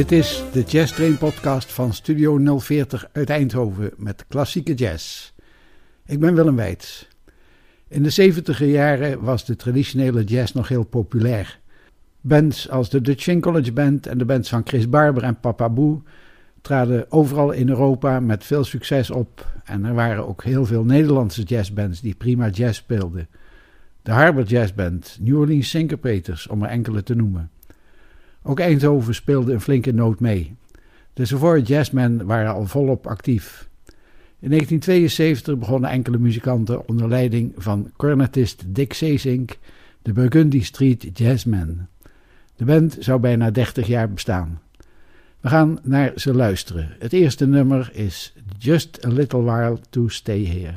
Dit is de Jazz Train podcast van Studio 040 uit Eindhoven met klassieke jazz. Ik ben Willem Weits. In de 70 jaren was de traditionele jazz nog heel populair. Bands als de Dutch College Band en de bands van Chris Barber en Papa Boo traden overal in Europa met veel succes op. En er waren ook heel veel Nederlandse jazzbands die prima jazz speelden. De Harbour Jazz Band, New Orleans Syncopators, om er enkele te noemen. Ook Eindhoven speelde een flinke noot mee. De Savoy Jazzmen waren al volop actief. In 1972 begonnen enkele muzikanten onder leiding van cornetist Dick Seesink de Burgundy Street Jazzmen. De band zou bijna 30 jaar bestaan. We gaan naar ze luisteren. Het eerste nummer is Just a Little While to Stay Here.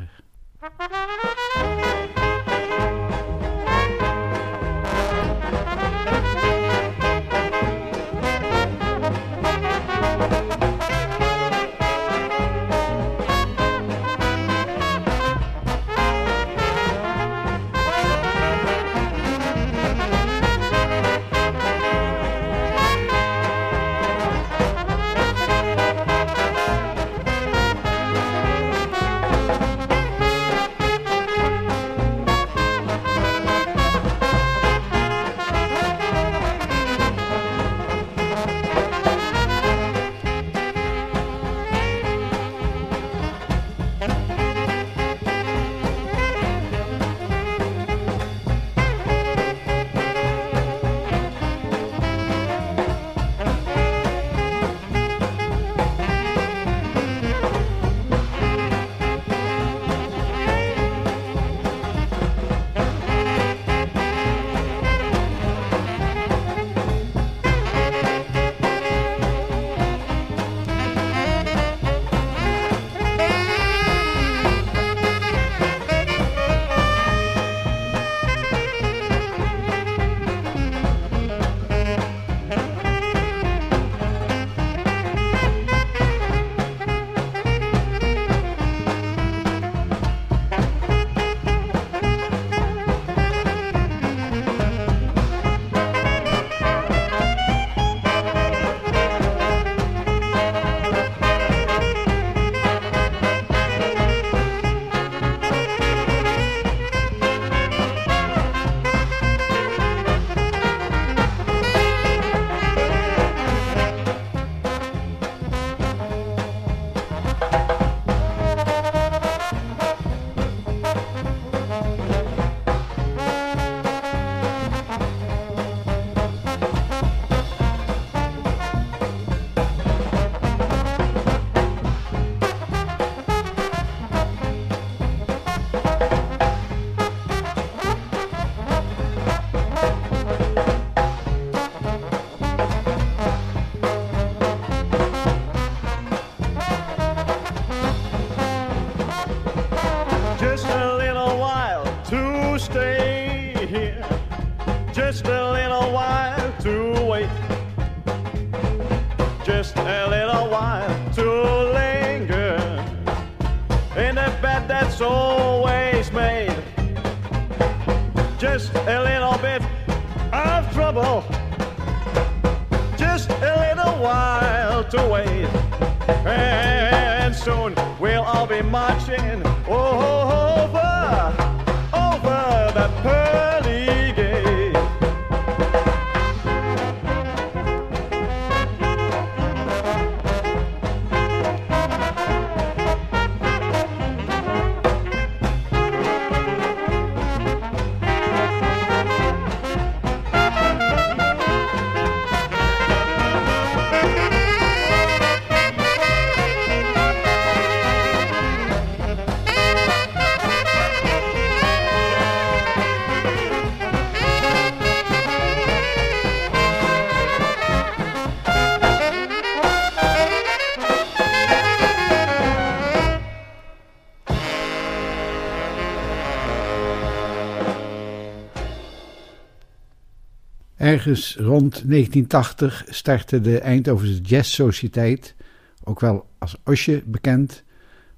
Ergens rond 1980 startte de Eindhovense Jazz Sociëteit, ook wel als Osje bekend,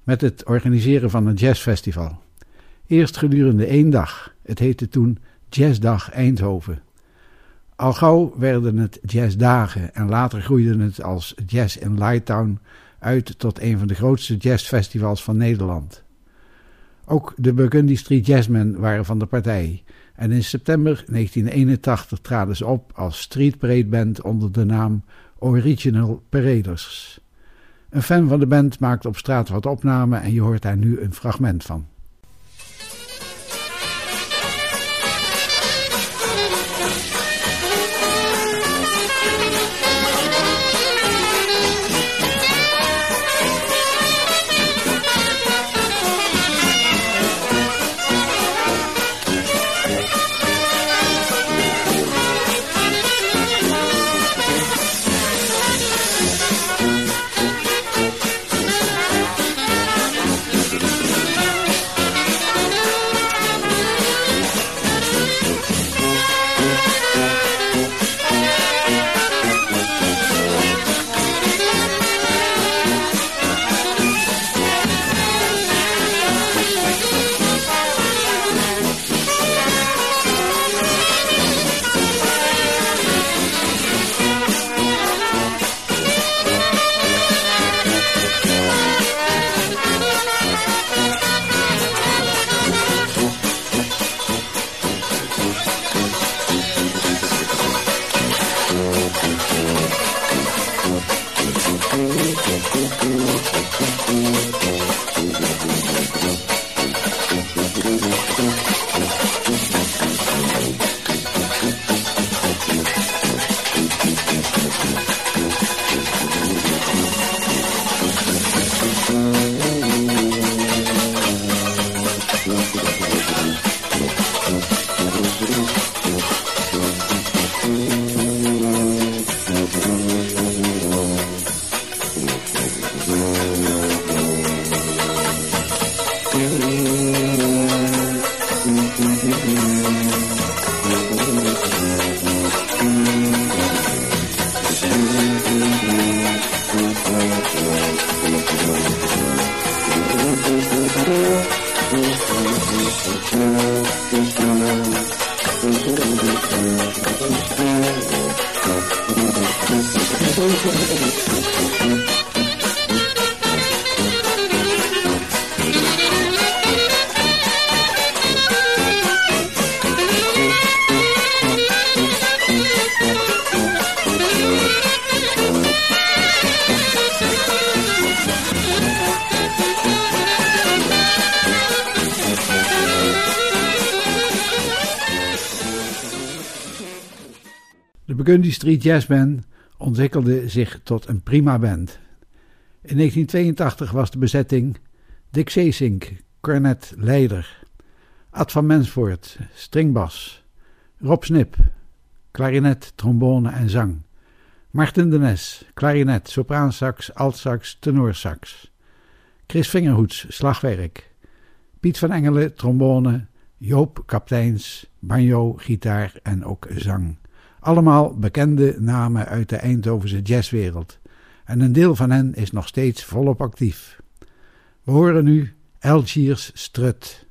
met het organiseren van een jazzfestival. Eerst gedurende één dag. Het heette toen Jazzdag Eindhoven. Al gauw werden het jazzdagen en later groeide het als Jazz in Lighttown uit tot een van de grootste jazzfestivals van Nederland. Ook de Burgundy Street Jazzmen waren van de partij en in september 1981 traden ze op als Street Parade Band onder de naam Original Paraders. Een fan van de band maakt op straat wat opnamen en je hoort daar nu een fragment van. Burgundy Street Jazz Band ontwikkelde zich tot een prima band. In 1982 was de bezetting Dick Zeesink, cornet, leider, Ad van Mensvoort, stringbas, Rob Snip, klarinet, trombone en zang, Martin de Nes, klarinet, sopraansax, altsax, tenorsax, Chris Vingerhoets, slagwerk, Piet van Engelen, trombone, Joop Kapteins, banjo, gitaar en ook zang. Allemaal bekende namen uit de Eindhovense jazzwereld. En een deel van hen is nog steeds volop actief. We horen nu Algiers Strut.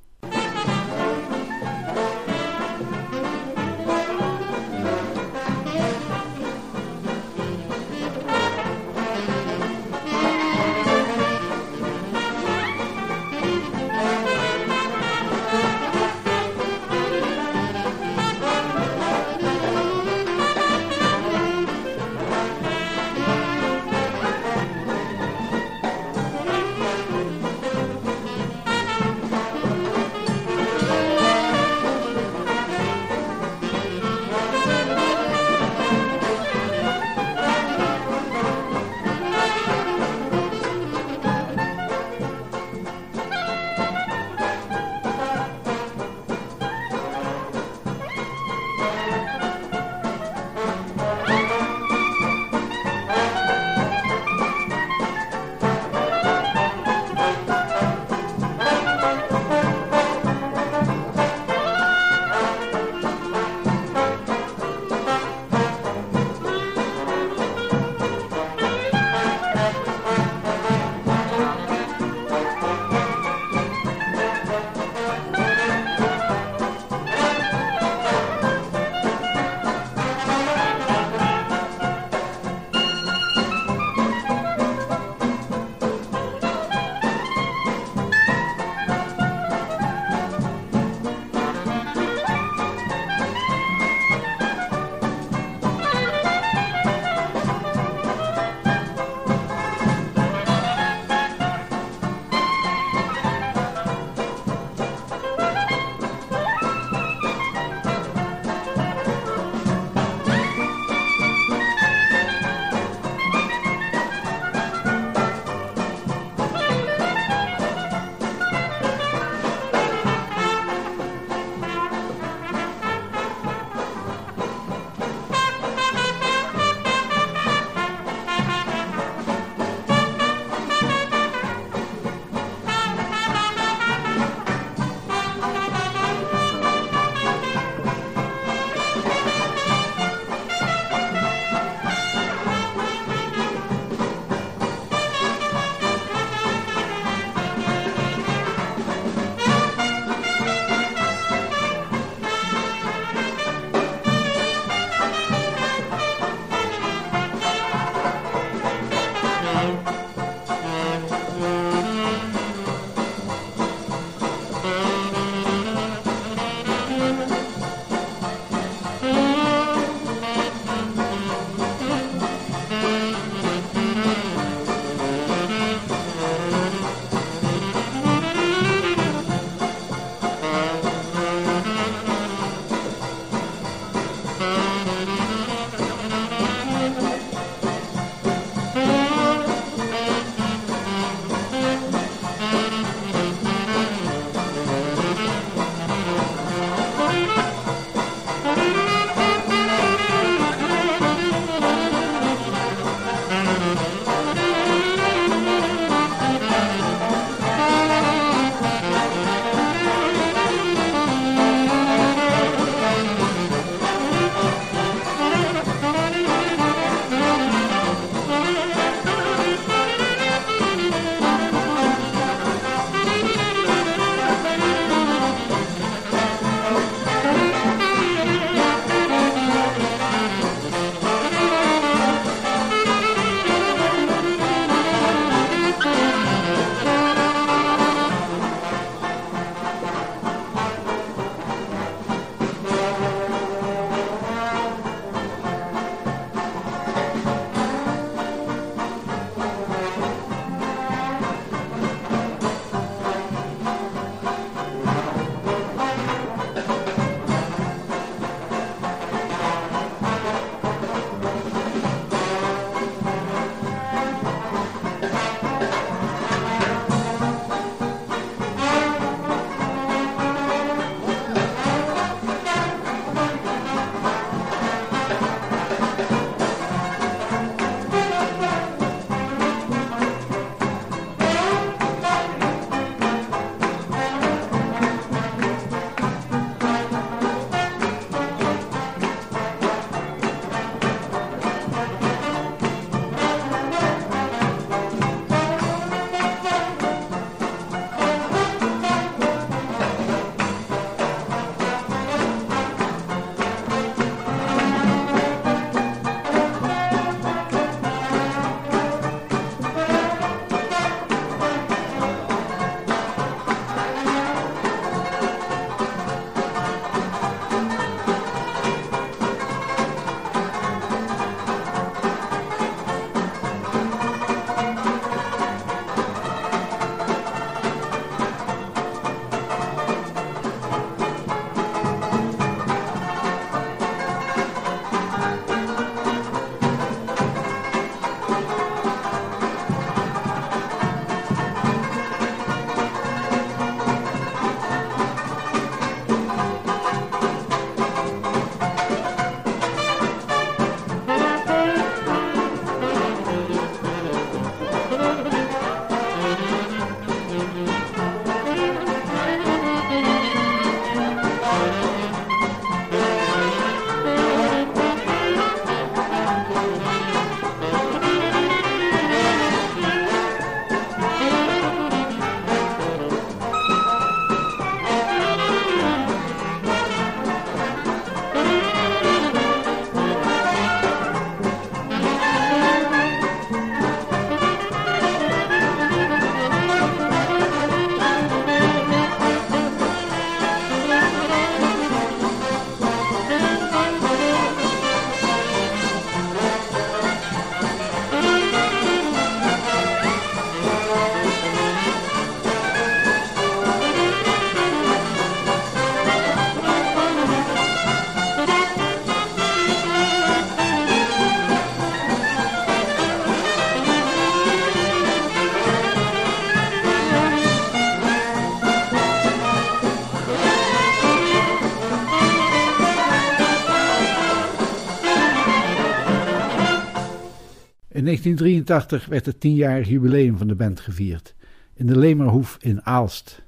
1983 werd het tienjarig jubileum van de band gevierd in de Lemerhoef in Aalst.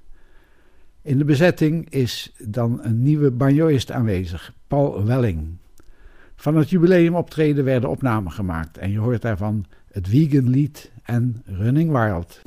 In de bezetting is dan een nieuwe banjoist aanwezig, Paul Welling. Van het jubileumoptreden werden opnamen gemaakt en je hoort daarvan het Vegan Lied en Running Wild.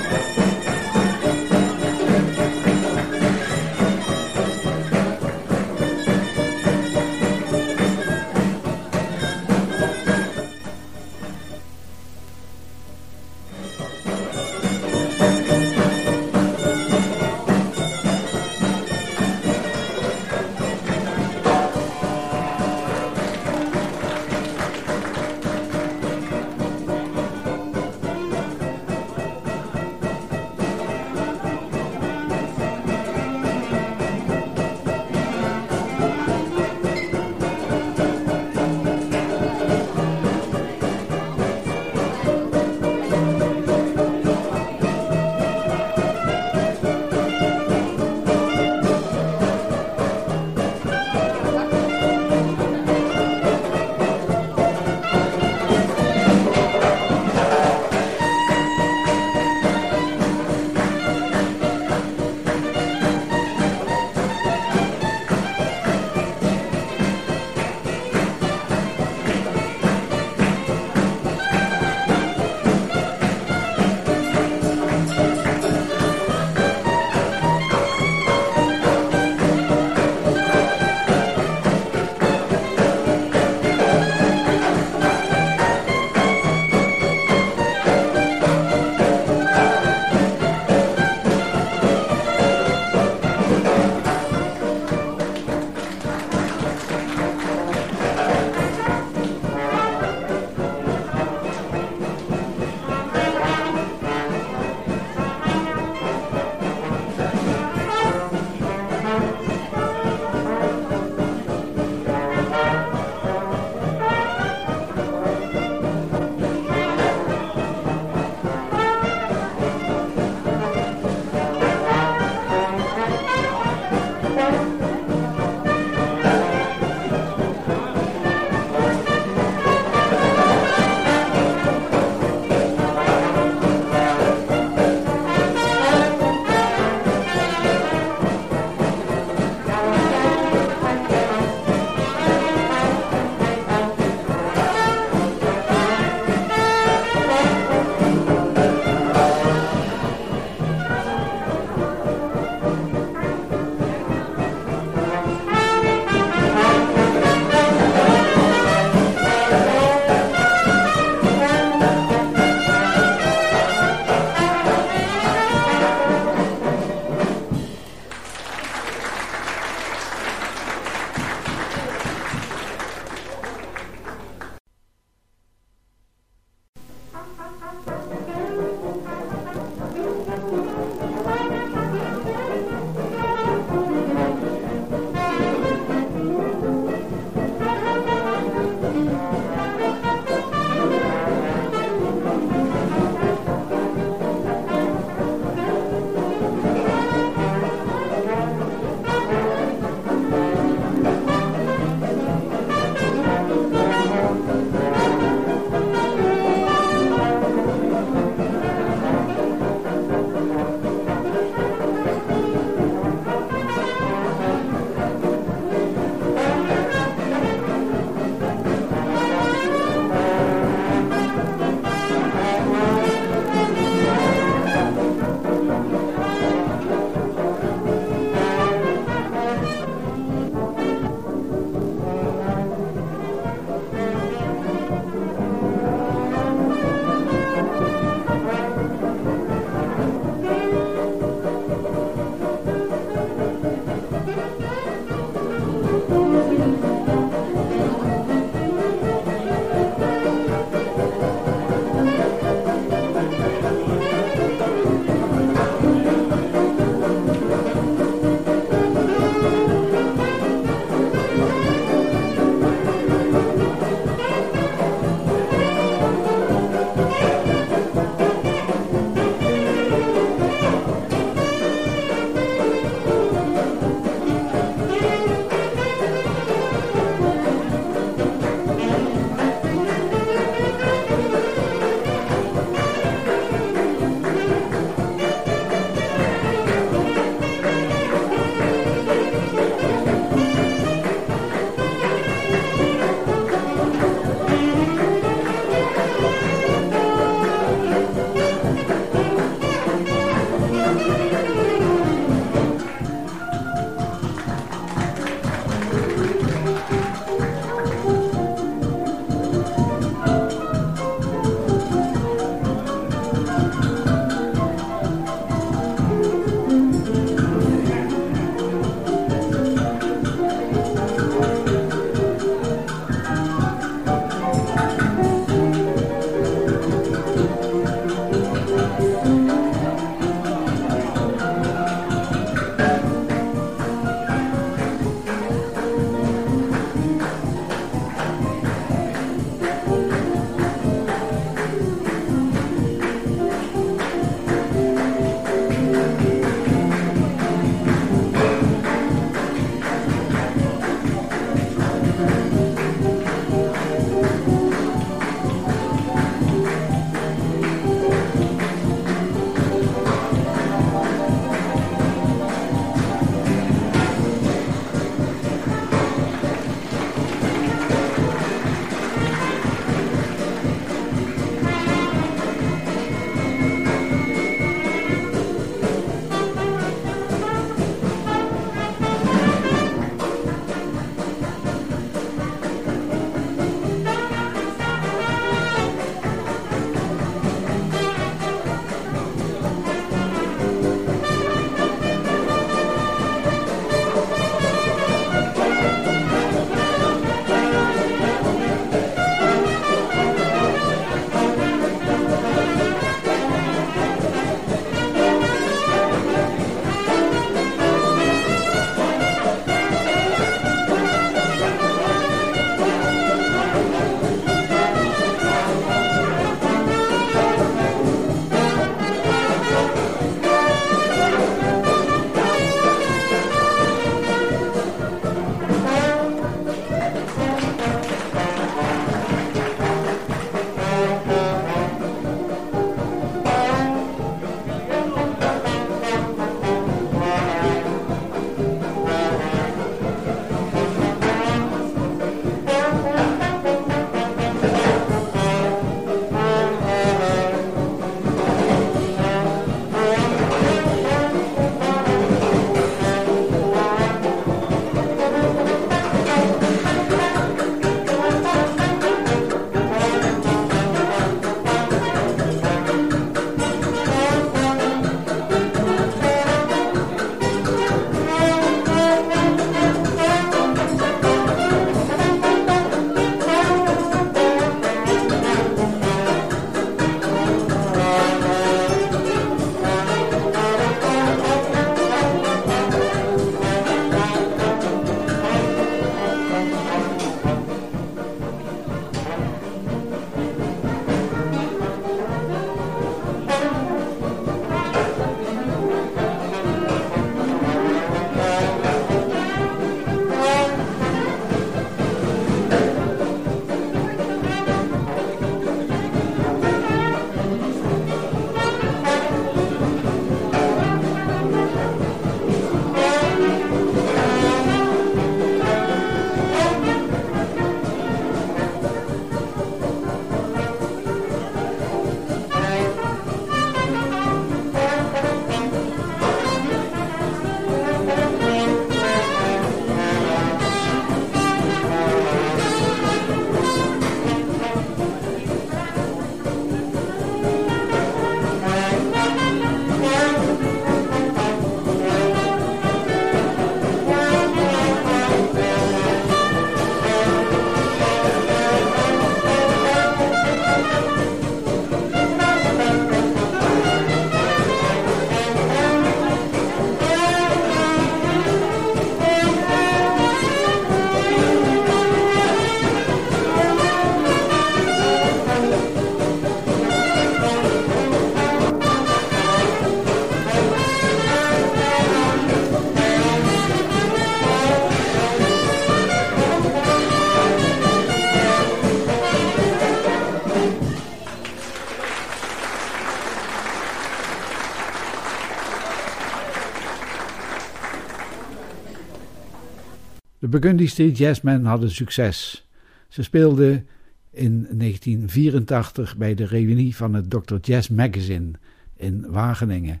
Burgundy Street Jazzmen hadden succes. Ze speelden in 1984 bij de reunie van het Dr. Jazz Magazine in Wageningen.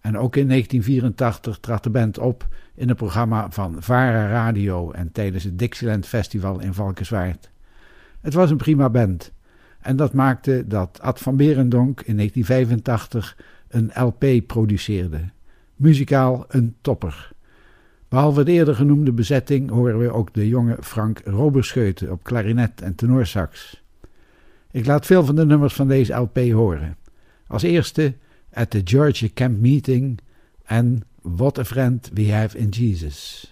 En ook in 1984 trad de band op in het programma van Vara Radio en tijdens het Dixieland Festival in Valkenswaard. Het was een prima band. En dat maakte dat Ad van Berendonk in 1985 een LP produceerde. Muzikaal een topper. Behalve de eerder genoemde bezetting horen we ook de jonge Frank Roberscheuten op klarinet en tenorsax. Ik laat veel van de nummers van deze LP horen. Als eerste At the Georgia Camp Meeting en What a Friend We Have in Jesus.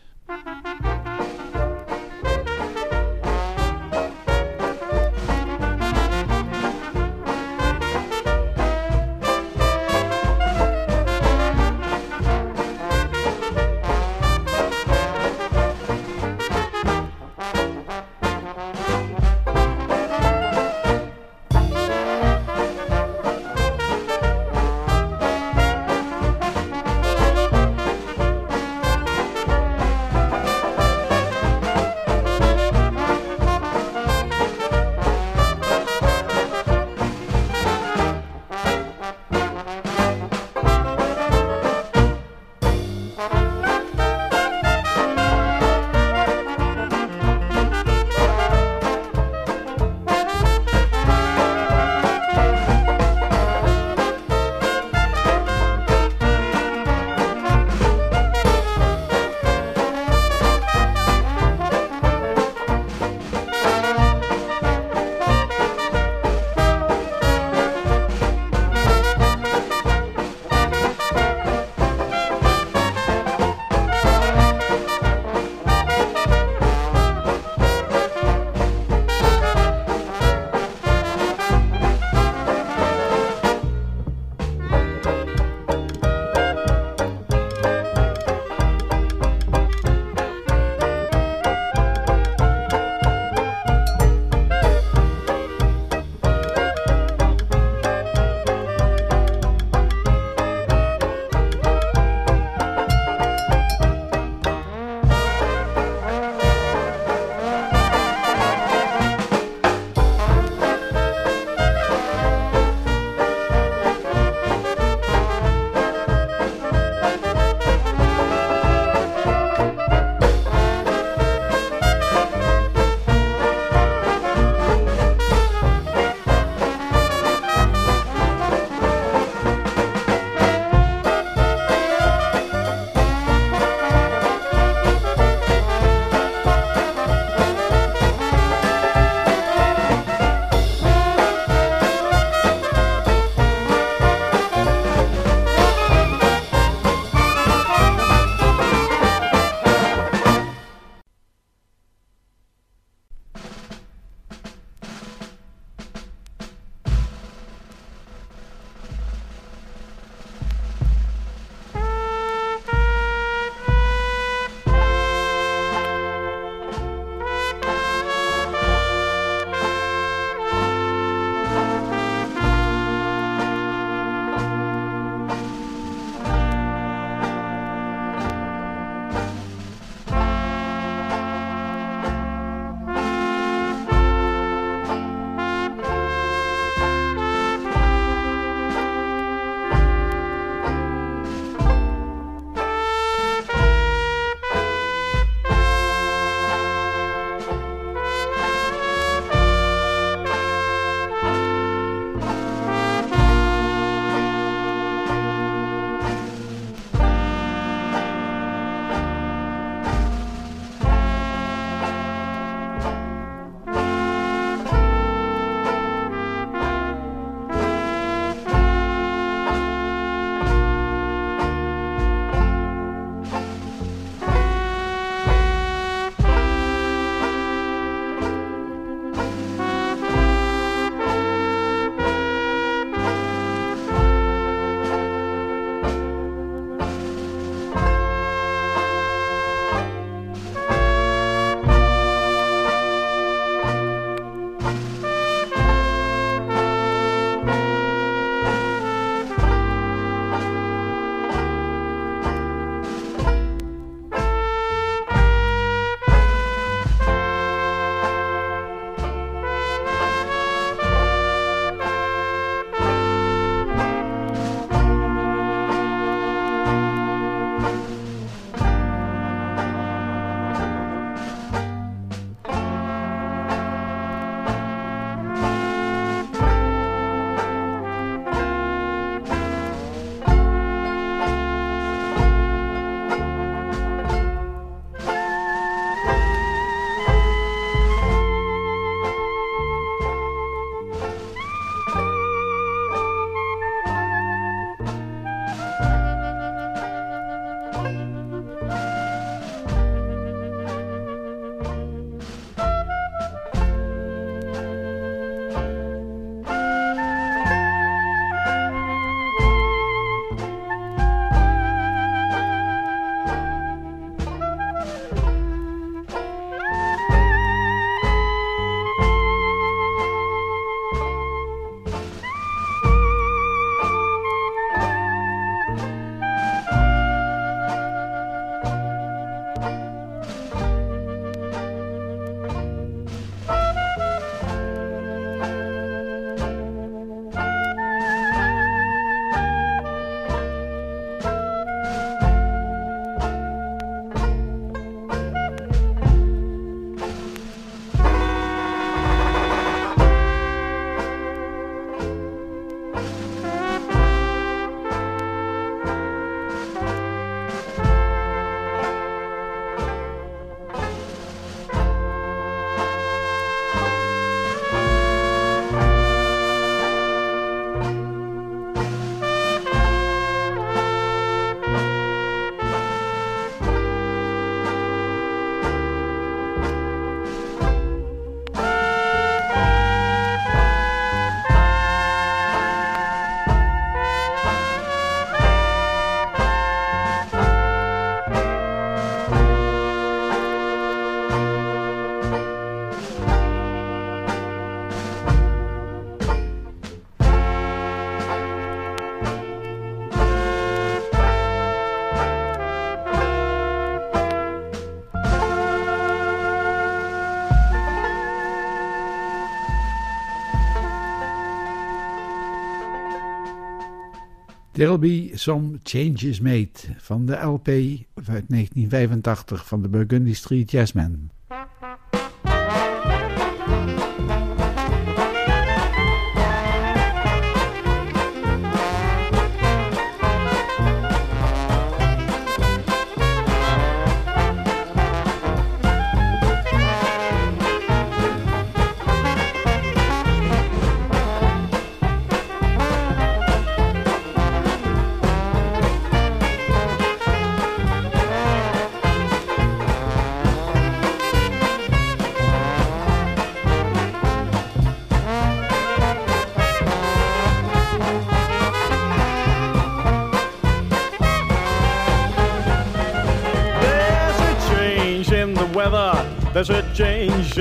There'll be some changes made van de LP uit 1985 van de Burgundy Street Jazzmen.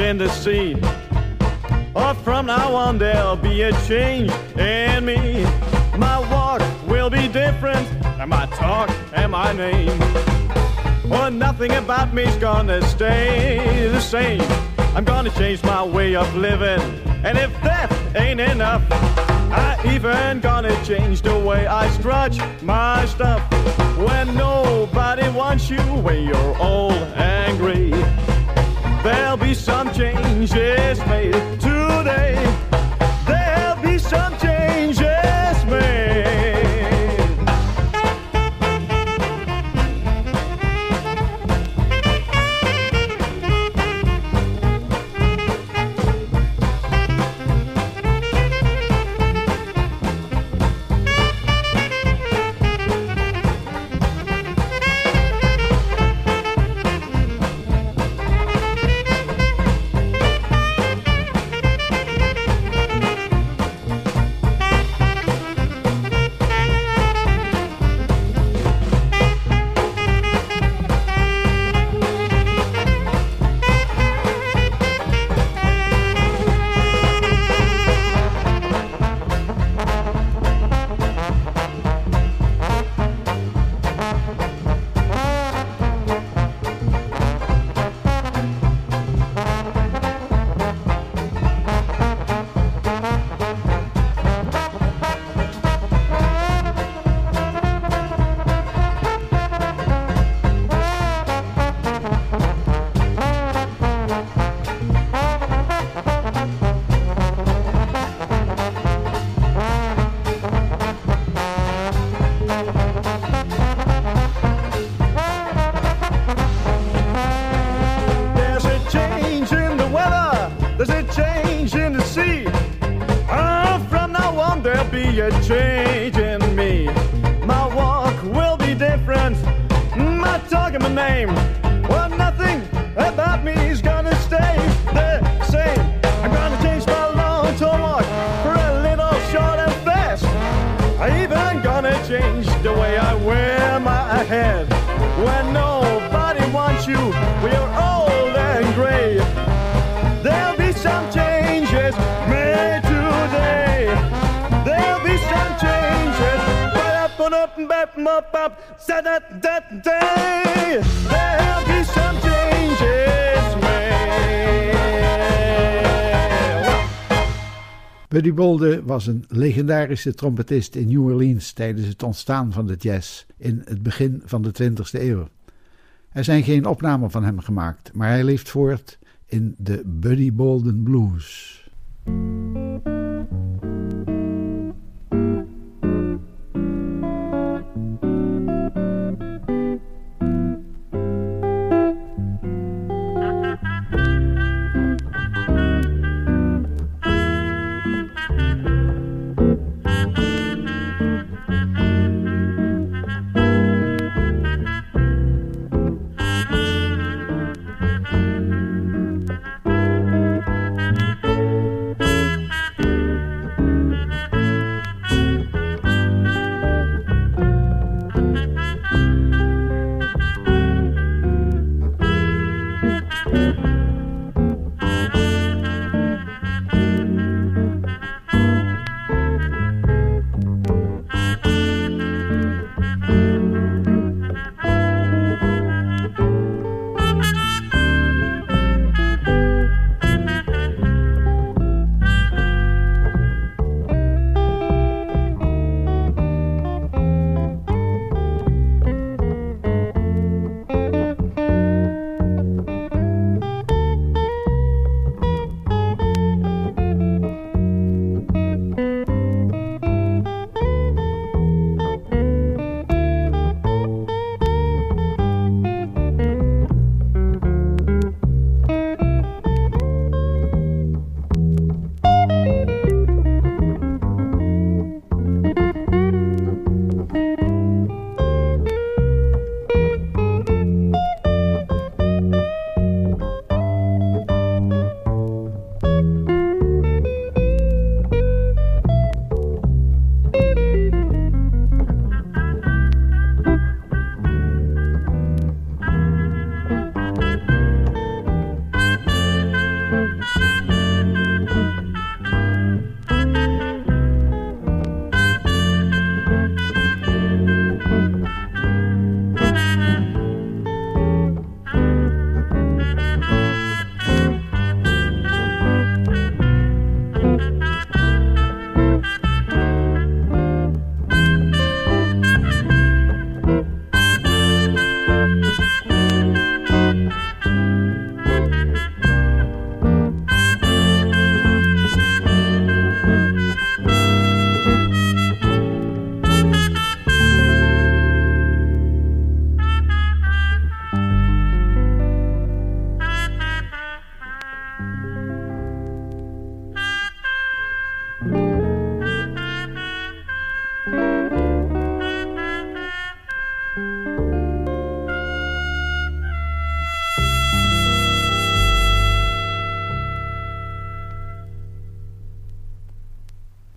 In the scene. Or from now on there'll be a change in me. My walk will be different, and my talk and my name. Or nothing about me's gonna stay the same. I'm gonna change my way of living, and if that ain't enough, I even gonna change the way I stretch my stuff. When nobody wants you, when you're old and gray. Some changes made legendarische trompetist in New Orleans tijdens het ontstaan van de jazz in het begin van de 20e eeuw. Er zijn geen opnamen van hem gemaakt, maar hij leeft voort in de Buddy Bolden Blues.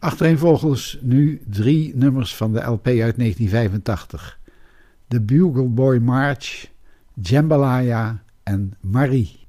Achtereenvolgens nu drie nummers van de LP uit 1985. The Bugle Boy March, Jambalaya en Marie.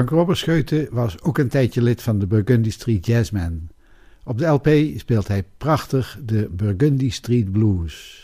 Frank Robberscheuten was ook een tijdje lid van de Burgundy Street Jazzmen. Op de LP speelt hij prachtig de Burgundy Street Blues.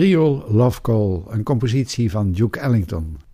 Creole Love Call, een compositie van Duke Ellington.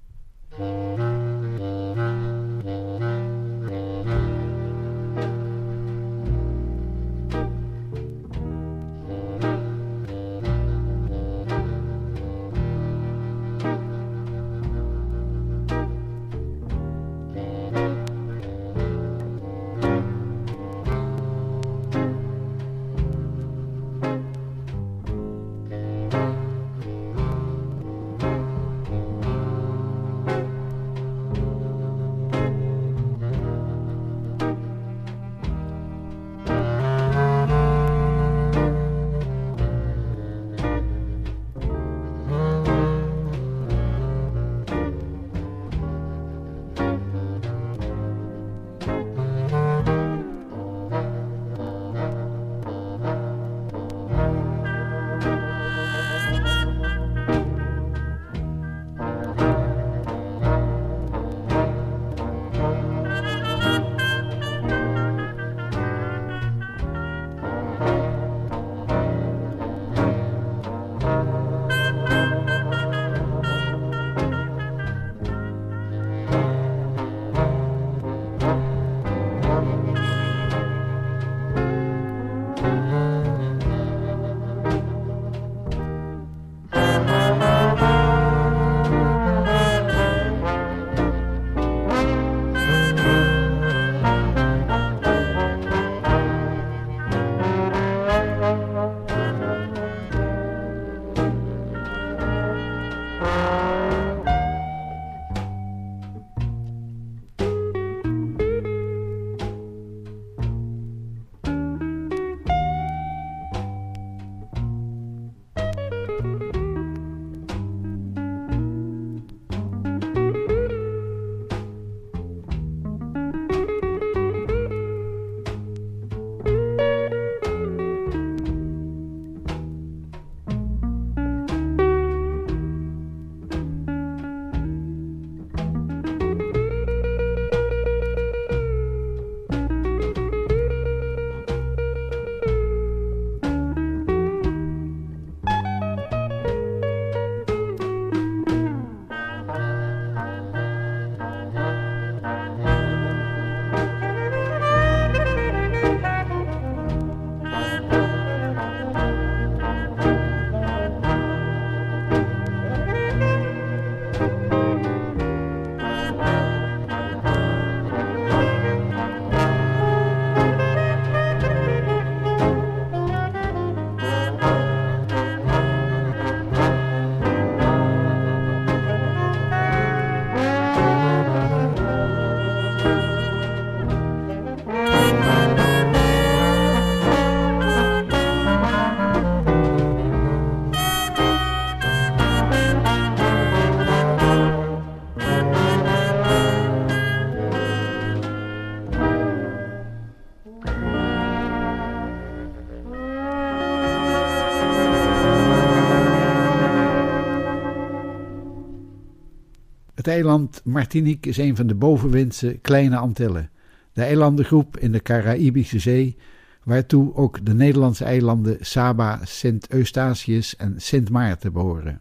Het eiland Martinique is een van de bovenwindse kleine Antillen, de eilandengroep in de Caraïbische Zee, waartoe ook de Nederlandse eilanden Saba, Sint Eustatius en Sint Maarten behoren.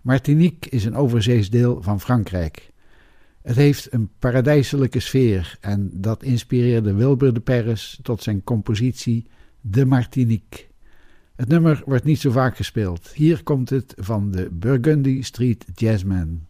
Martinique is een overzees deel van Frankrijk. Het heeft een paradijselijke sfeer en dat inspireerde Wilbur de Perres tot zijn compositie De Martinique. Het nummer wordt niet zo vaak gespeeld. Hier komt het van de Burgundy Street Jazzmen.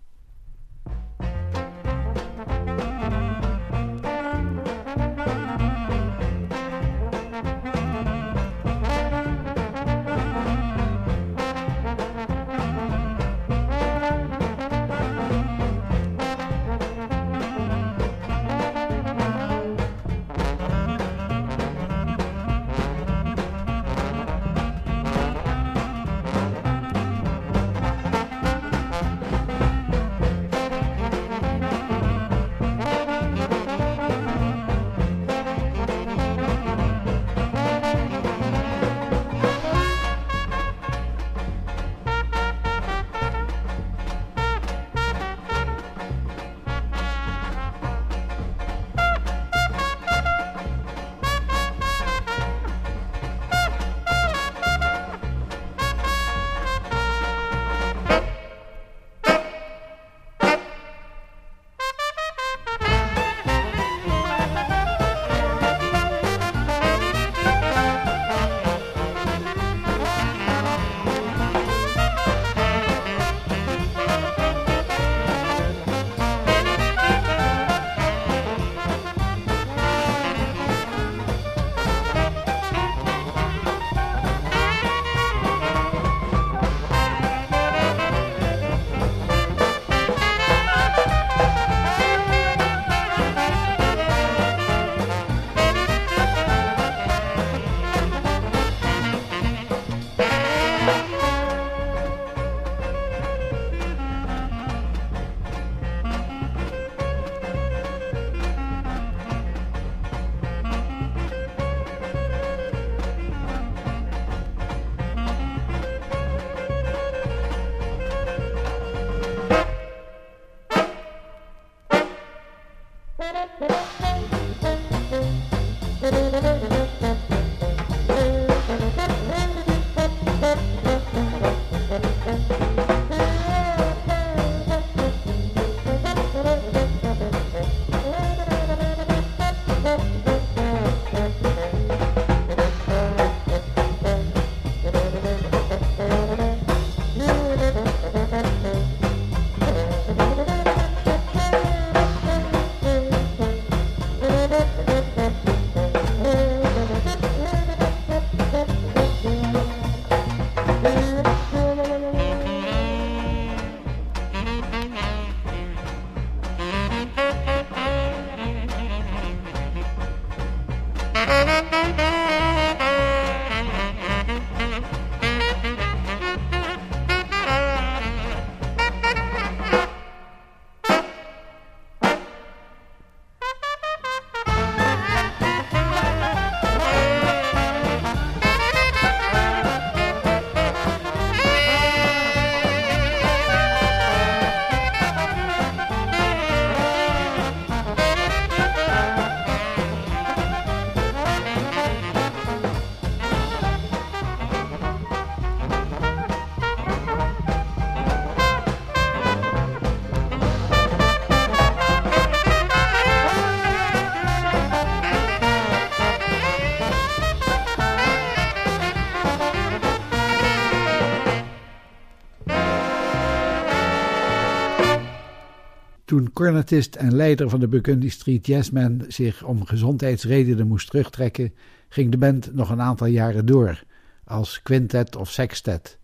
Toen cornetist en leider van de Burgundy Street Jazzmen zich om gezondheidsredenen moest terugtrekken, ging de band nog een aantal jaren door, als quintet of sextet,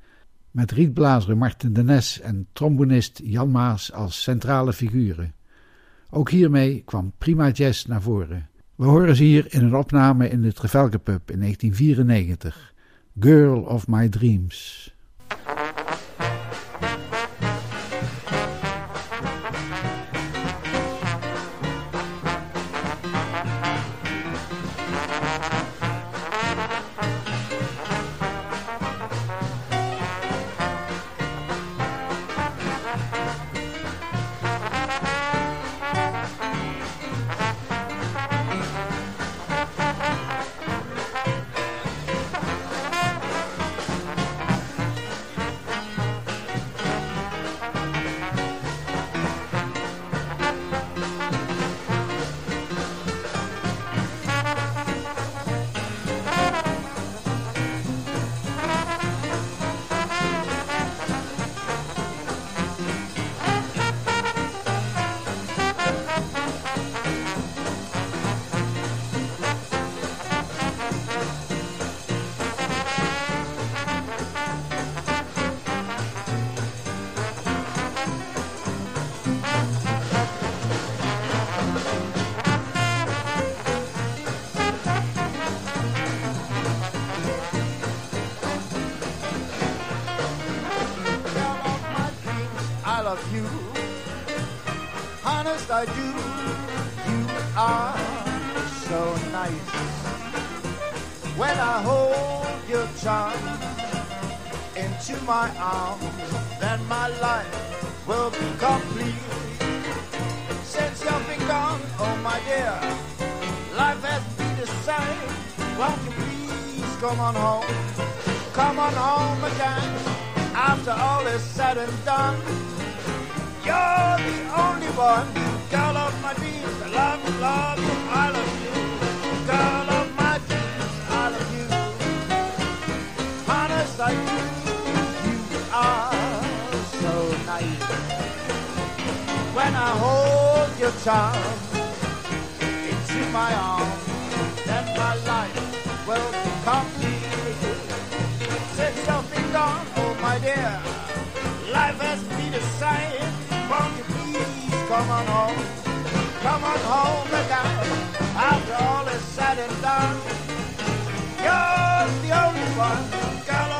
met rietblazer Martin de Nes en trombonist Jan Maas als centrale figuren. Ook hiermee kwam prima jazz naar voren. We horen ze hier in een opname in de Trafalgar Pub in 1994, Girl of My Dreams. Love you. Honest, I do. You are so nice. When I hold your charm into my arms, then my life will be complete. Since you've been gone, oh my dear, life has been the same. Won't you please come on home? Come on home again. After all is said and done, you're the only one, girl of my dreams. I love you, love you, I love you, girl of my dreams. I love you, honest I do. You are so nice. When I hold your charm into my arms, then my life will be complete. Since you've been gone, oh my dear, life has been the same. Won't you please come on home? Come on home again. After all is said and done, you're the only one, girl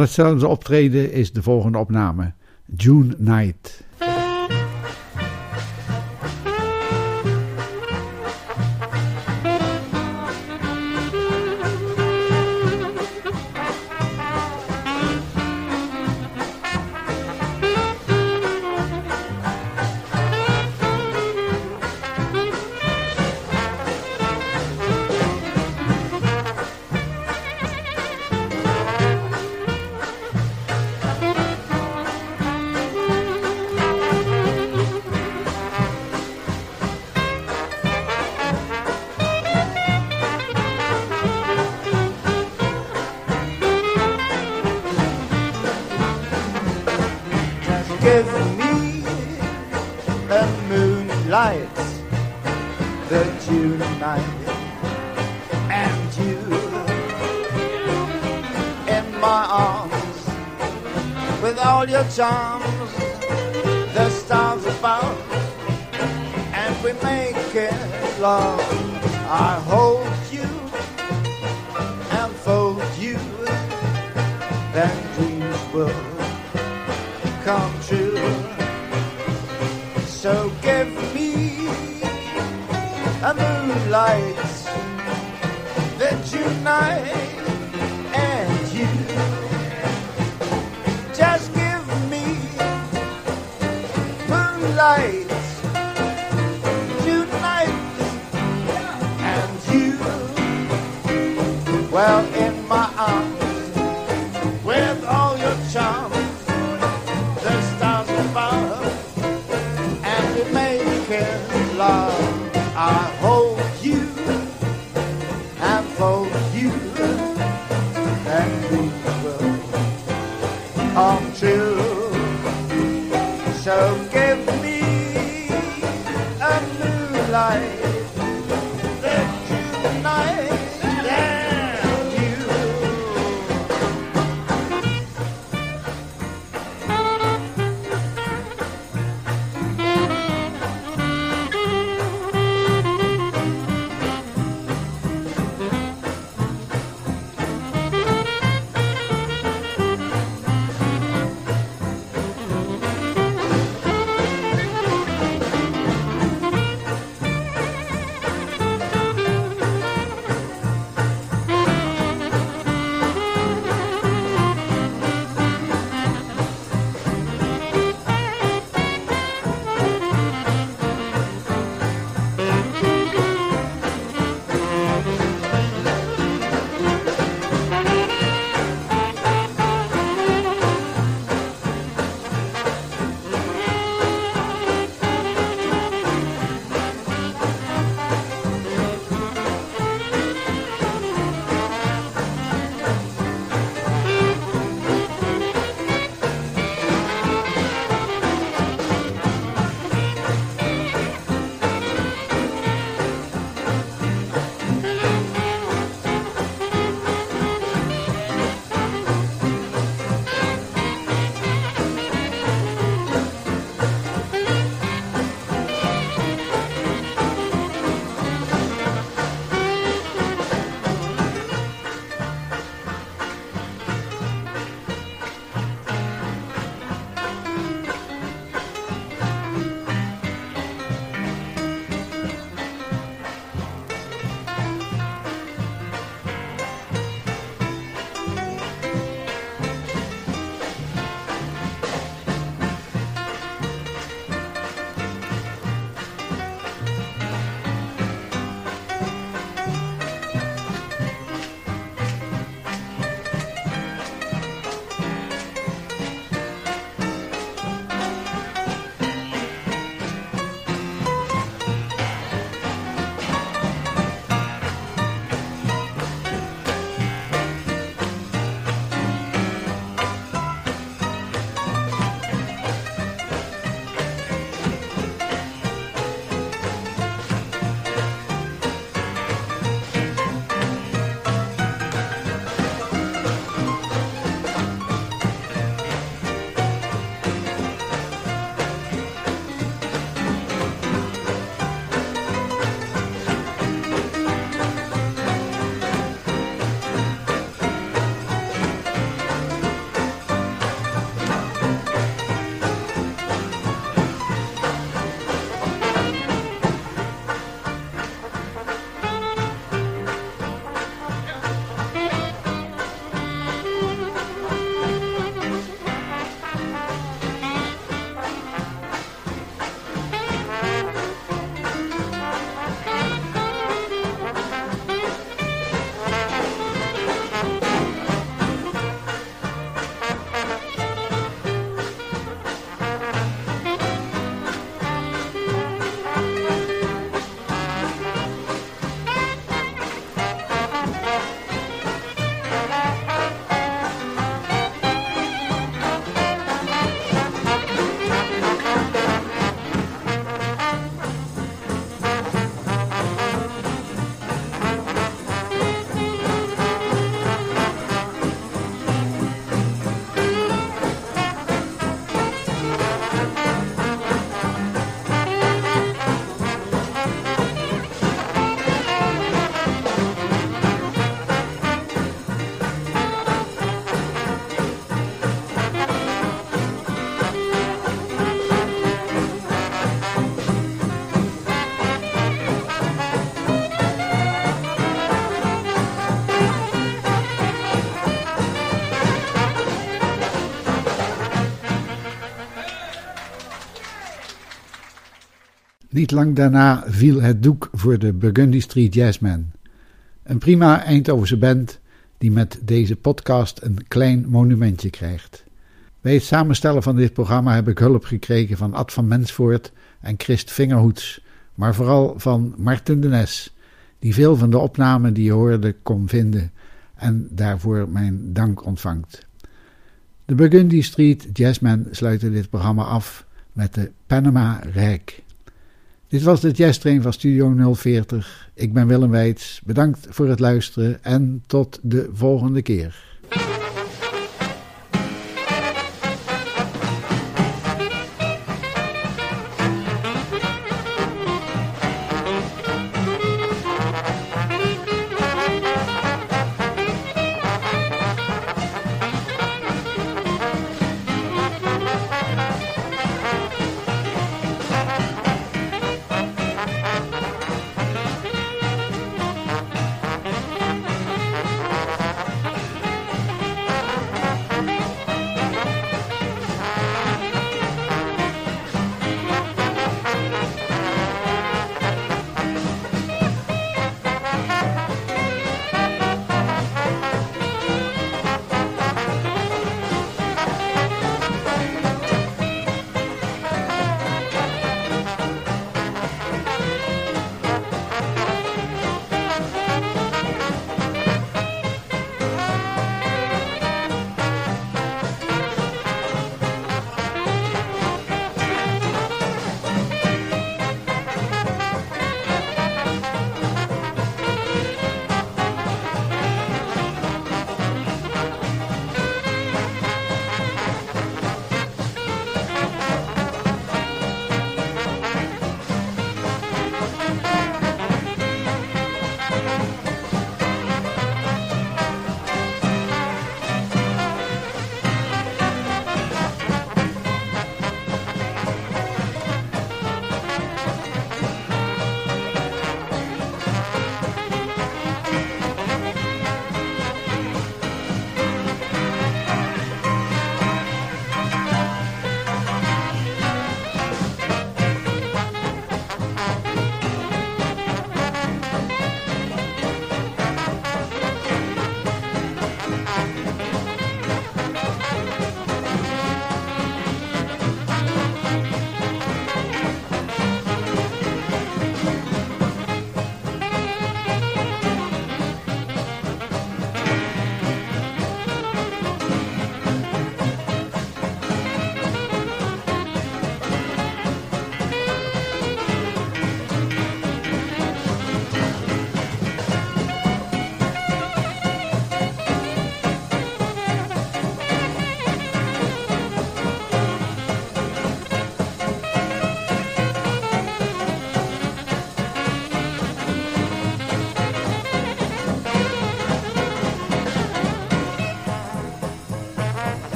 hetzelfde optreden is de volgende opname: June Night. charms the stars above, and we make it love. I hope. Niet lang daarna viel het doek voor de Burgundy Street Jazzmen. Een prima Eindhovense band die met deze podcast een klein monumentje krijgt. Bij het samenstellen van dit programma heb ik hulp gekregen van Ad van Mensvoort en Christ Vingerhoets, maar vooral van Martin de Nes, die veel van de opnamen die je hoorde kon vinden en daarvoor mijn dank ontvangt. De Burgundy Street Jazzmen sluiten dit programma af met de Panama Rijk. Dit was de jazztrain van Studio 040. Ik ben Willem Weits. Bedankt voor het luisteren en tot de volgende keer.